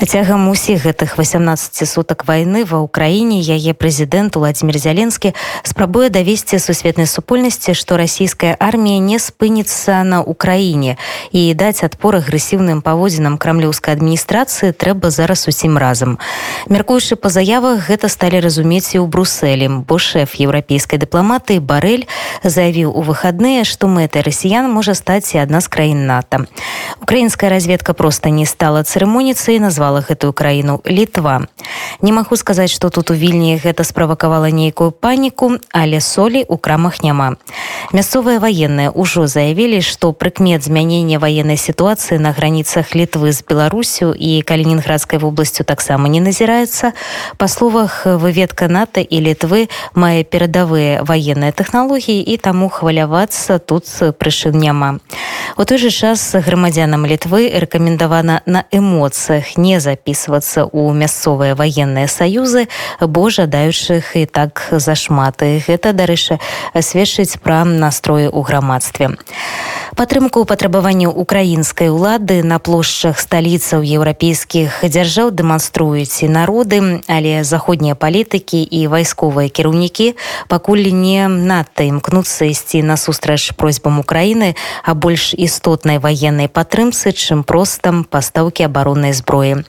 цягам усіх гэтых 18 сутак вайны ва ўкраіне яе прэзідэнт владимир зяленскі спрабуе давесці сусветнай супольнасці што расійская армія не спыніцца на ўкраіне і даць адпор агрэсіўным паводзінам крамлёўскай адміністрацыі трэба зараз усім разам мяркуючы па заявах гэта сталі разумець і ў бруселі бо шэф еўрапейскай дыпламатыі барель заявіў у выхадныя што мэтай расіян можа стаць і адна з краін нато украінская разведка просто не стала цырымоніцай назвала назвала гэтую краіну літва не магу сказаць что тут у вільні гэта справакавала нейкую паніку але солі у крамах няма мясцовыя ваенныя ўжо заявілі што прыкмет змянення ваеннай сітуацыі на граніцах літвы з беларусю і калінінградскай вобласцю таксама не назіраецца па словах выведка нато і літвы мае перадавыя ваенныя тэхналогіі і таму хвалявацца тут прычын няма у той же час грамадзянам літвы рэкамендавана на эмоцыях не записываться у мясцовыя военные саюзы бо жадаючых і так зашматы гэта дарэчы сведчыць пра настроі ў грамадстве падтрымку патрабаванняў украінскай улады на плошчах сталіцаў еўрапейскіх дзяржаў дэманструюць і народы але заходнія палітыкі і вайсковыя кіраўнікі пакуль не надта імкнуцца ісці насустрач просьбам Украіны а больш істотнай ваеннай падтрымцы чым простам пастаўкі абароннай зброі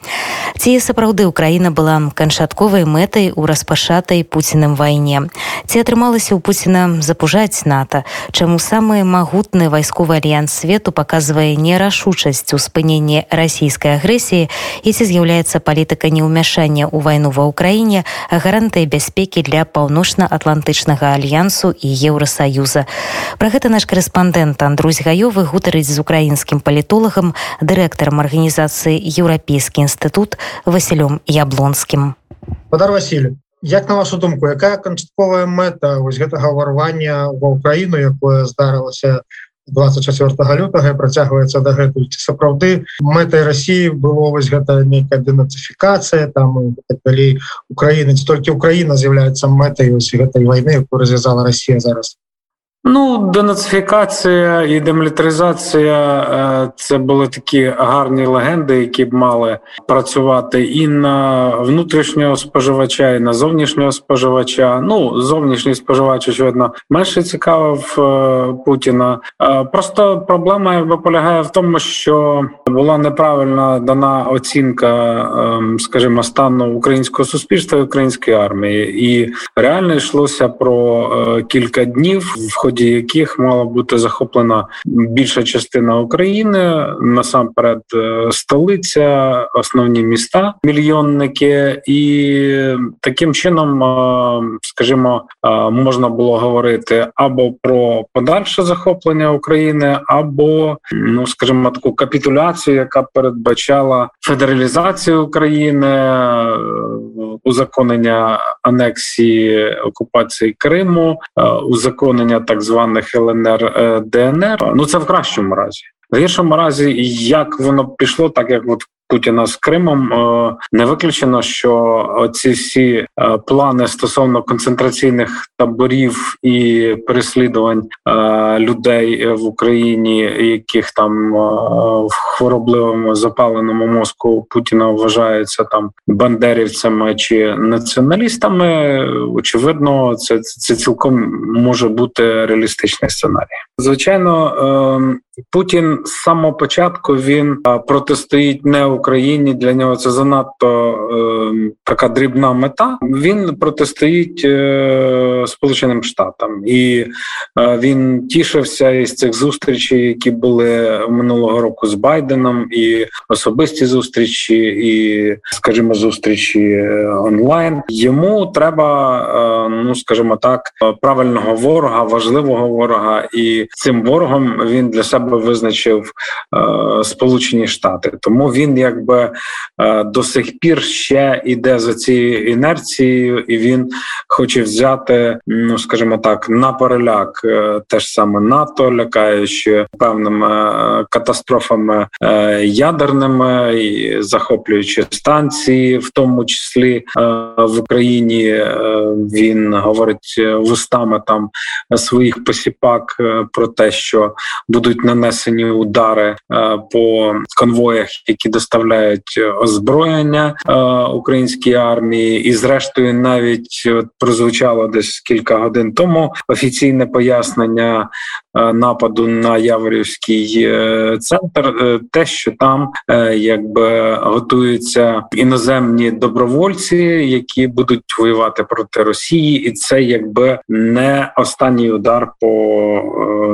Ці сапраўды Украіна была канчатковай мэтай у распашатай пуціным вайне? Ці атрымалася ў пуціна запужаць нато? Чаму самы магутны вайсковы альянс свету паказвае нерашучасць у спыненні расійскай агрэсіі? І ці з'яўляецца палітыка неўмяшання ў вайну ва ўкраіне гарантыя бяспекі для паўночна-атлантычнага альянсу і еўросаюза про гэта наш корэспандэнт Андрусь гаёвы гутарыць з украінскім палітолагам дырэктарам арганізацыі еўрапейскі інстытут Васілём яблонскім Падар Васілю Як на вашу думку якая канчатковая мэта вось гэтага ўварвання ва ўкраіну якое здарылася 24 лютага працягваецца дагэтуль сапраўды мэтай Росіі было вось гэта нейкая дэнацыфікацыя там далей Украіны толькі Украіна з'яўляецца мэтай гэтай войны якую развязала Росія зараз Ну, денацифікація і демілітаризація це були такі гарні легенди, які б мали працювати і на внутрішнього споживача, і на зовнішнього споживача. Ну, зовнішній споживач, очевидно, менше цікавив Путіна. Просто проблема якби полягає в тому, що була неправильно дана оцінка, скажімо, стану українського суспільства і української армії, і реально йшлося про кілька днів в ході яких мала бути захоплена більша частина України насамперед столиця, основні міста, мільйонники, і таким чином, скажімо, можна було говорити або про подальше захоплення України, або ну скажімо, таку капітуляцію, яка передбачала федералізацію України, узаконення анексії окупації Криму, узаконення так званих ЛНР е, ДНР. Ну це в кращому разі. В гіршому разі, як воно пішло, так як от Путіна з Кримом е, не виключено, що ці всі е, плани стосовно концентраційних таборів і переслідувань людей в Україні, яких там в хворобливому запаленому мозку Путіна вважаються там бандерівцями чи націоналістами. Очевидно, це це цілком може бути реалістичний сценарій. Звичайно, ем, Путін з самого початку він протистоїть не Україні. Для нього це занадто е, така дрібна мета. Він протистоїть е, Сполученим Штатам, і е, він тішився із цих зустрічей, які були минулого року з Байденом, і особисті зустрічі, і, скажімо, зустрічі онлайн. Йому треба, е, ну скажімо так, правильного ворога, важливого ворога, і цим ворогом він для себе себе визначив е, Сполучені Штати, тому він якби е, до сих пір ще йде за цією інерцією, і він хоче взяти, ну скажімо так, на переляк е, саме НАТО, лякаючи певними е, катастрофами ядерними і захоплюючи станції, в тому числі в Україні він говорить вустами там своїх посіпак про те, що будуть на нанесені удари по конвоях, які доставляють озброєння українській армії, і зрештою навіть от прозвучало десь кілька годин тому офіційне пояснення нападу на Яворівський центр, те, що там якби готуються іноземні добровольці, які будуть воювати проти Росії, і це якби не останній удар по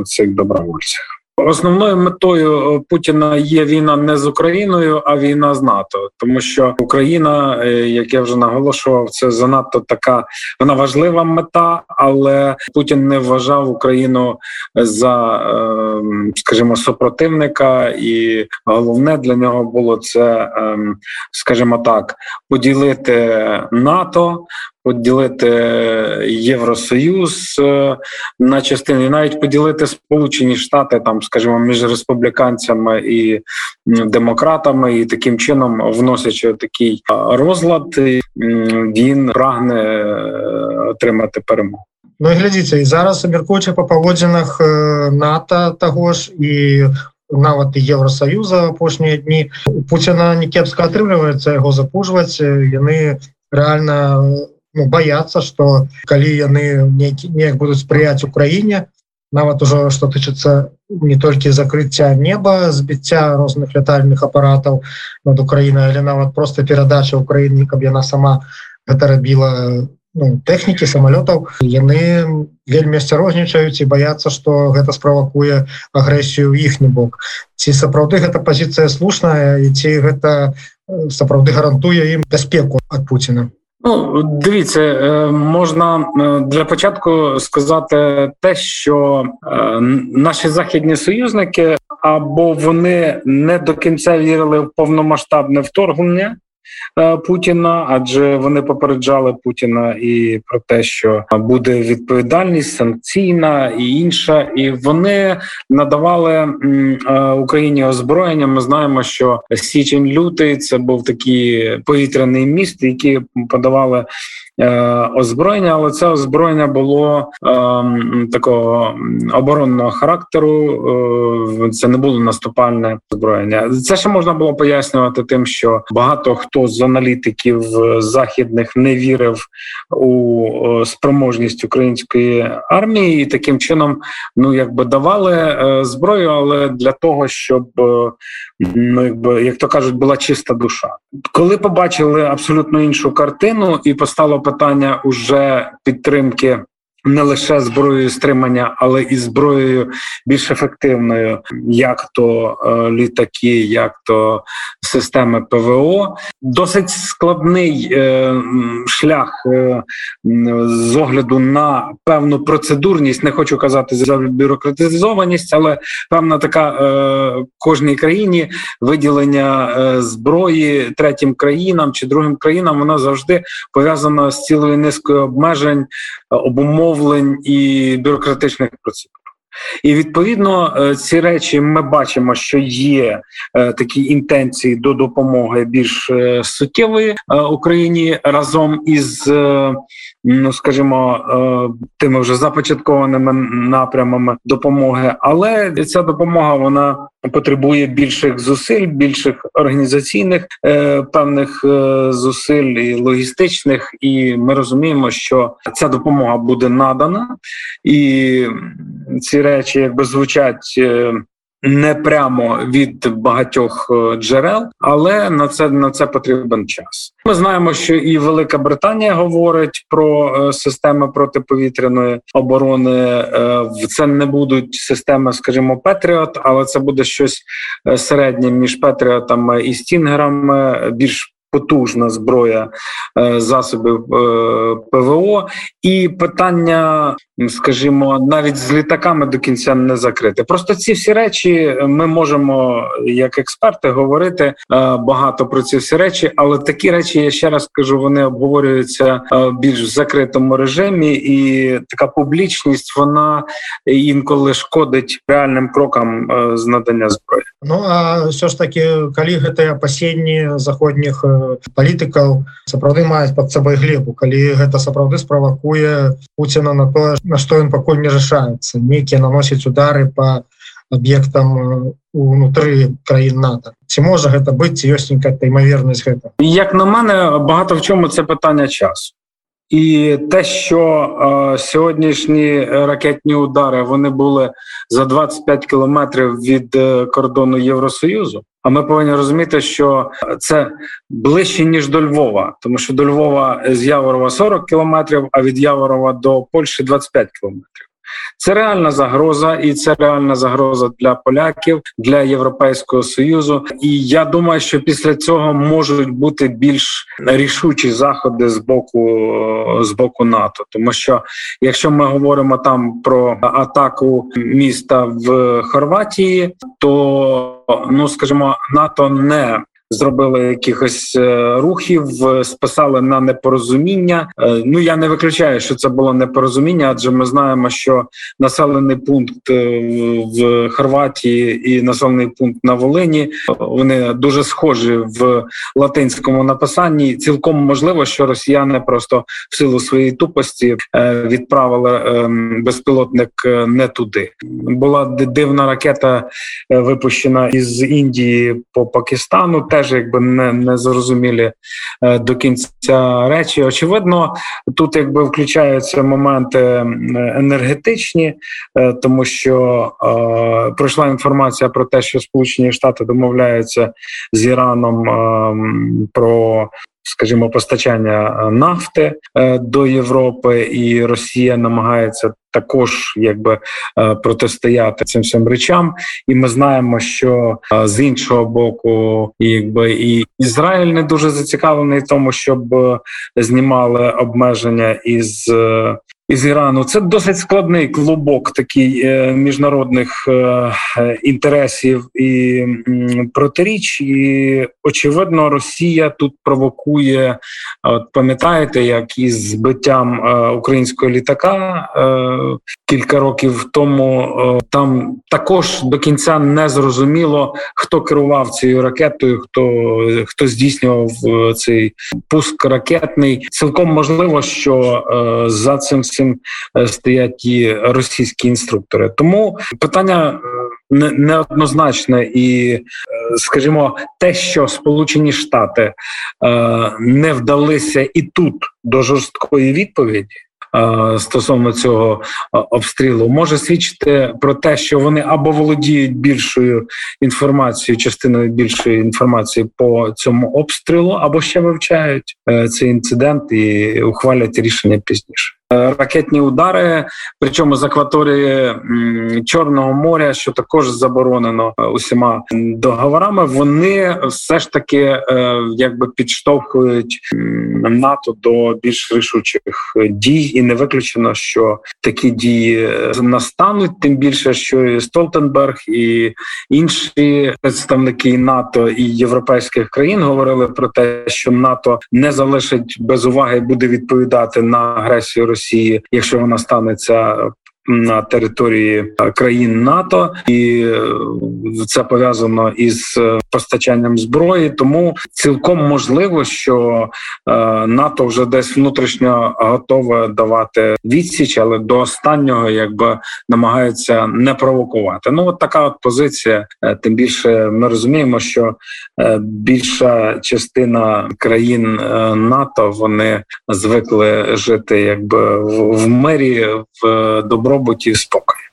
е, цих добровольцях. Основною метою е, Путіна є війна не з Україною, а війна з НАТО, тому що Україна, е, як я вже наголошував, це занадто така вона важлива мета, але Путін не вважав Україну за, скажімо, супротивника, і головне для нього було це, ем, скажімо так, поділити НАТО, поділити Євросоюз е, на частини, і навіть поділити Сполучені Штати, там, скажімо, між республіканцями і демократами, і таким чином, вносячи такий розлад, він прагне е, отримати перемогу. Ну і глядзіце і зараз абмяркуючы па паводзінах НАТО таго ж і нават і Евросоюза апошнія дні у Пуціна не кепска атрымліваецца яго запужваць яны реально Ну, бояться что калі яны неяк будуць спрыяць Украіне нават ужо что тычыцца не толькі закрыцця неба збіцця розных лятальных апаратаў над Украінай але нават просто перадача Украіны каб яна сама гэта рабіла ну, тэхнікі самалётаў. Яны вельмі асцярожнічаюць і баяцца что гэта справакуе агрэсію іхні бок. Ці сапраўды гэта пазіцыя слушная і ці гэта сапраўды гарантуе ім бяспеку ад Пуціна Ну, дивіться, е, можна е, для початку сказати те, що е, наші західні союзники або вони не до кінця вірили в повномасштабне вторгнення. Е, Путіна, адже вони попереджали Путіна і про те, що буде відповідальність санкційна і інша, і вони надавали е, Україні озброєння. Ми знаємо, що січень лютий це був такий повітряний міст, який подавали озброєння, але це озброєння було е, такого оборонного характеру. Е, це не було наступальне озброєння. Це ще можна було пояснювати тим, що багато хто з аналітиків західних не вірив у спроможність української армії, і таким чином, ну якби давали е, зброю, але для того, щоб ну якби як то кажуть, була чиста душа. Коли побачили абсолютно іншу картину, і постало питання уже підтримки не лише зброєю стримання, але і зброєю більш ефективною, як то е, літаки, як то системи ПВО. Досить складний е, шлях е, з огляду на певну процедурність. Не хочу казати за бюрократизованість, але певна така кожній країні виділення зброї третім країнам чи другим країнам. Вона завжди пов'язана з цілою низкою обмежень обумов замовлень і бюрократичних процедур. І відповідно е, ці речі ми бачимо, що є е, такі інтенції до допомоги більш е, суттєвої Україні разом із ну скажімо, тими вже започаткованими напрямами допомоги, але ця допомога вона потребує більших зусиль, більших організаційних певних зусиль і логістичних. І ми розуміємо, що ця допомога буде надана і ці речі якби звучать. Е, не прямо від багатьох е, джерел, але на це на це потрібен час. Ми знаємо, що і Велика Британія говорить про е, системи протиповітряної оборони. Це не будуть системи, скажімо, Петріот, але це буде щось середнє між Петріотами і Стінгерами, більш потужна зброя е, засобів е, ПВО, і питання, скажімо, навіть з літаками до кінця не закрите. Просто ці всі речі ми можемо, як експерти, говорити е, багато про ці всі речі, але такі речі, я ще раз кажу, вони обговорюються більш в закритому режимі, і така публічність вона інколи шкодить реальним крокам з надання зброї. Ну а все ж таки, калі гэтыя апасенні заходніх палітыкаў сапраўды маюць под сабой глебу калі гэта сапраўды справакуе Пуціна на тое на што ён пакуль не рашаецца. Нейкія наносіць удары по аб'ектам унутры краін НАТО. Ці можа гэта быць ёсць нейкая імавернасць гэта як на мене багато в чому це питання часу І те, що е, сьогоднішні ракетні удари вони були за 25 кілометрів від е, кордону Євросоюзу. А ми повинні розуміти, що це ближче ніж до Львова, тому що до Львова з Яворова 40 кілометрів, а від Яворова до Польщі 25 кілометрів. Це реальна загроза, і це реальна загроза для поляків, для європейського союзу. І я думаю, що після цього можуть бути більш рішучі заходи з боку з боку НАТО, тому що якщо ми говоримо там про атаку міста в Хорватії, то ну скажімо, НАТО не зробили якихось е, рухів, списали на непорозуміння. Е, ну я не виключаю, що це було непорозуміння, адже ми знаємо, що населений пункт е, в Хорватії і населений пункт на Волині вони дуже схожі в латинському написанні. Цілком можливо, що росіяни просто в силу своєї тупості відправили безпілотник не туди. Була дивна ракета випущена із Індії по Пакистану теж якби не не зрозумілі е, до кінця речі. Очевидно, тут якби включаються моменти енергетичні, е, тому що е, пройшла інформація про те, що Сполучені Штати домовляються з Іраном е, про скажімо, постачання е, нафти е, до Європи, і Росія намагається також якби е, протистояти цим всім речам. І ми знаємо, що з іншого боку, якби і Ізраїль не дуже зацікавлений в тому, щоб знімали обмеження із із Ірану. Це досить складний клубок такий е, міжнародних е, інтересів і протиріч. І очевидно, Росія тут провокує. От пам'ятаєте, як із збиттям е, українського літака кілька років тому там також до кінця не зрозуміло, хто керував цією ракетою, хто хто здійснював цей пуск ракетний. Цілком можливо, що за цим цим е, стоять і російські інструктори. Тому питання е, неоднозначне і, е, скажімо, те, що Сполучені Штати не вдалися і тут до жорсткої відповіді. Стосовно цього обстрілу може свідчити про те, що вони або володіють більшою інформацією, частиною більшої інформації по цьому обстрілу, або ще вивчають цей інцидент і ухвалять рішення пізніше. Ракетні удари, причому з акваторії Чорного моря, що також заборонено е, усіма договорами, вони все ж таки е, якби підштовхують НАТО до більш рішучих дій, і не виключено, що такі дії настануть. Тим більше, що і Столтенберг і інші представники НАТО і європейських країн говорили про те, що НАТО не залишить без уваги, буде відповідати на агресію Росії. Росії, якщо вона станеться на території е, країн НАТО, і е, це пов'язано із е, постачанням зброї. Тому цілком можливо, що НАТО вже десь внутрішньо готове давати відсіч, але до останнього якби намагається не провокувати. Ну от така от позиція. Тим більше ми розуміємо, що більша частина країн НАТО вони звикли жити якби в мирі в добро добробуті і спокою.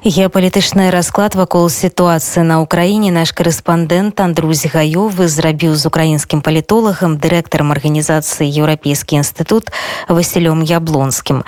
Геапалітычны расклад вакол сітуацыі на ўкраіне наш корэспандэнт Андрусь гаёвы зрабіў з украінскім палітолагам дырэктарам арганізацыі еўрапейскі інстытут Васілём яблонскім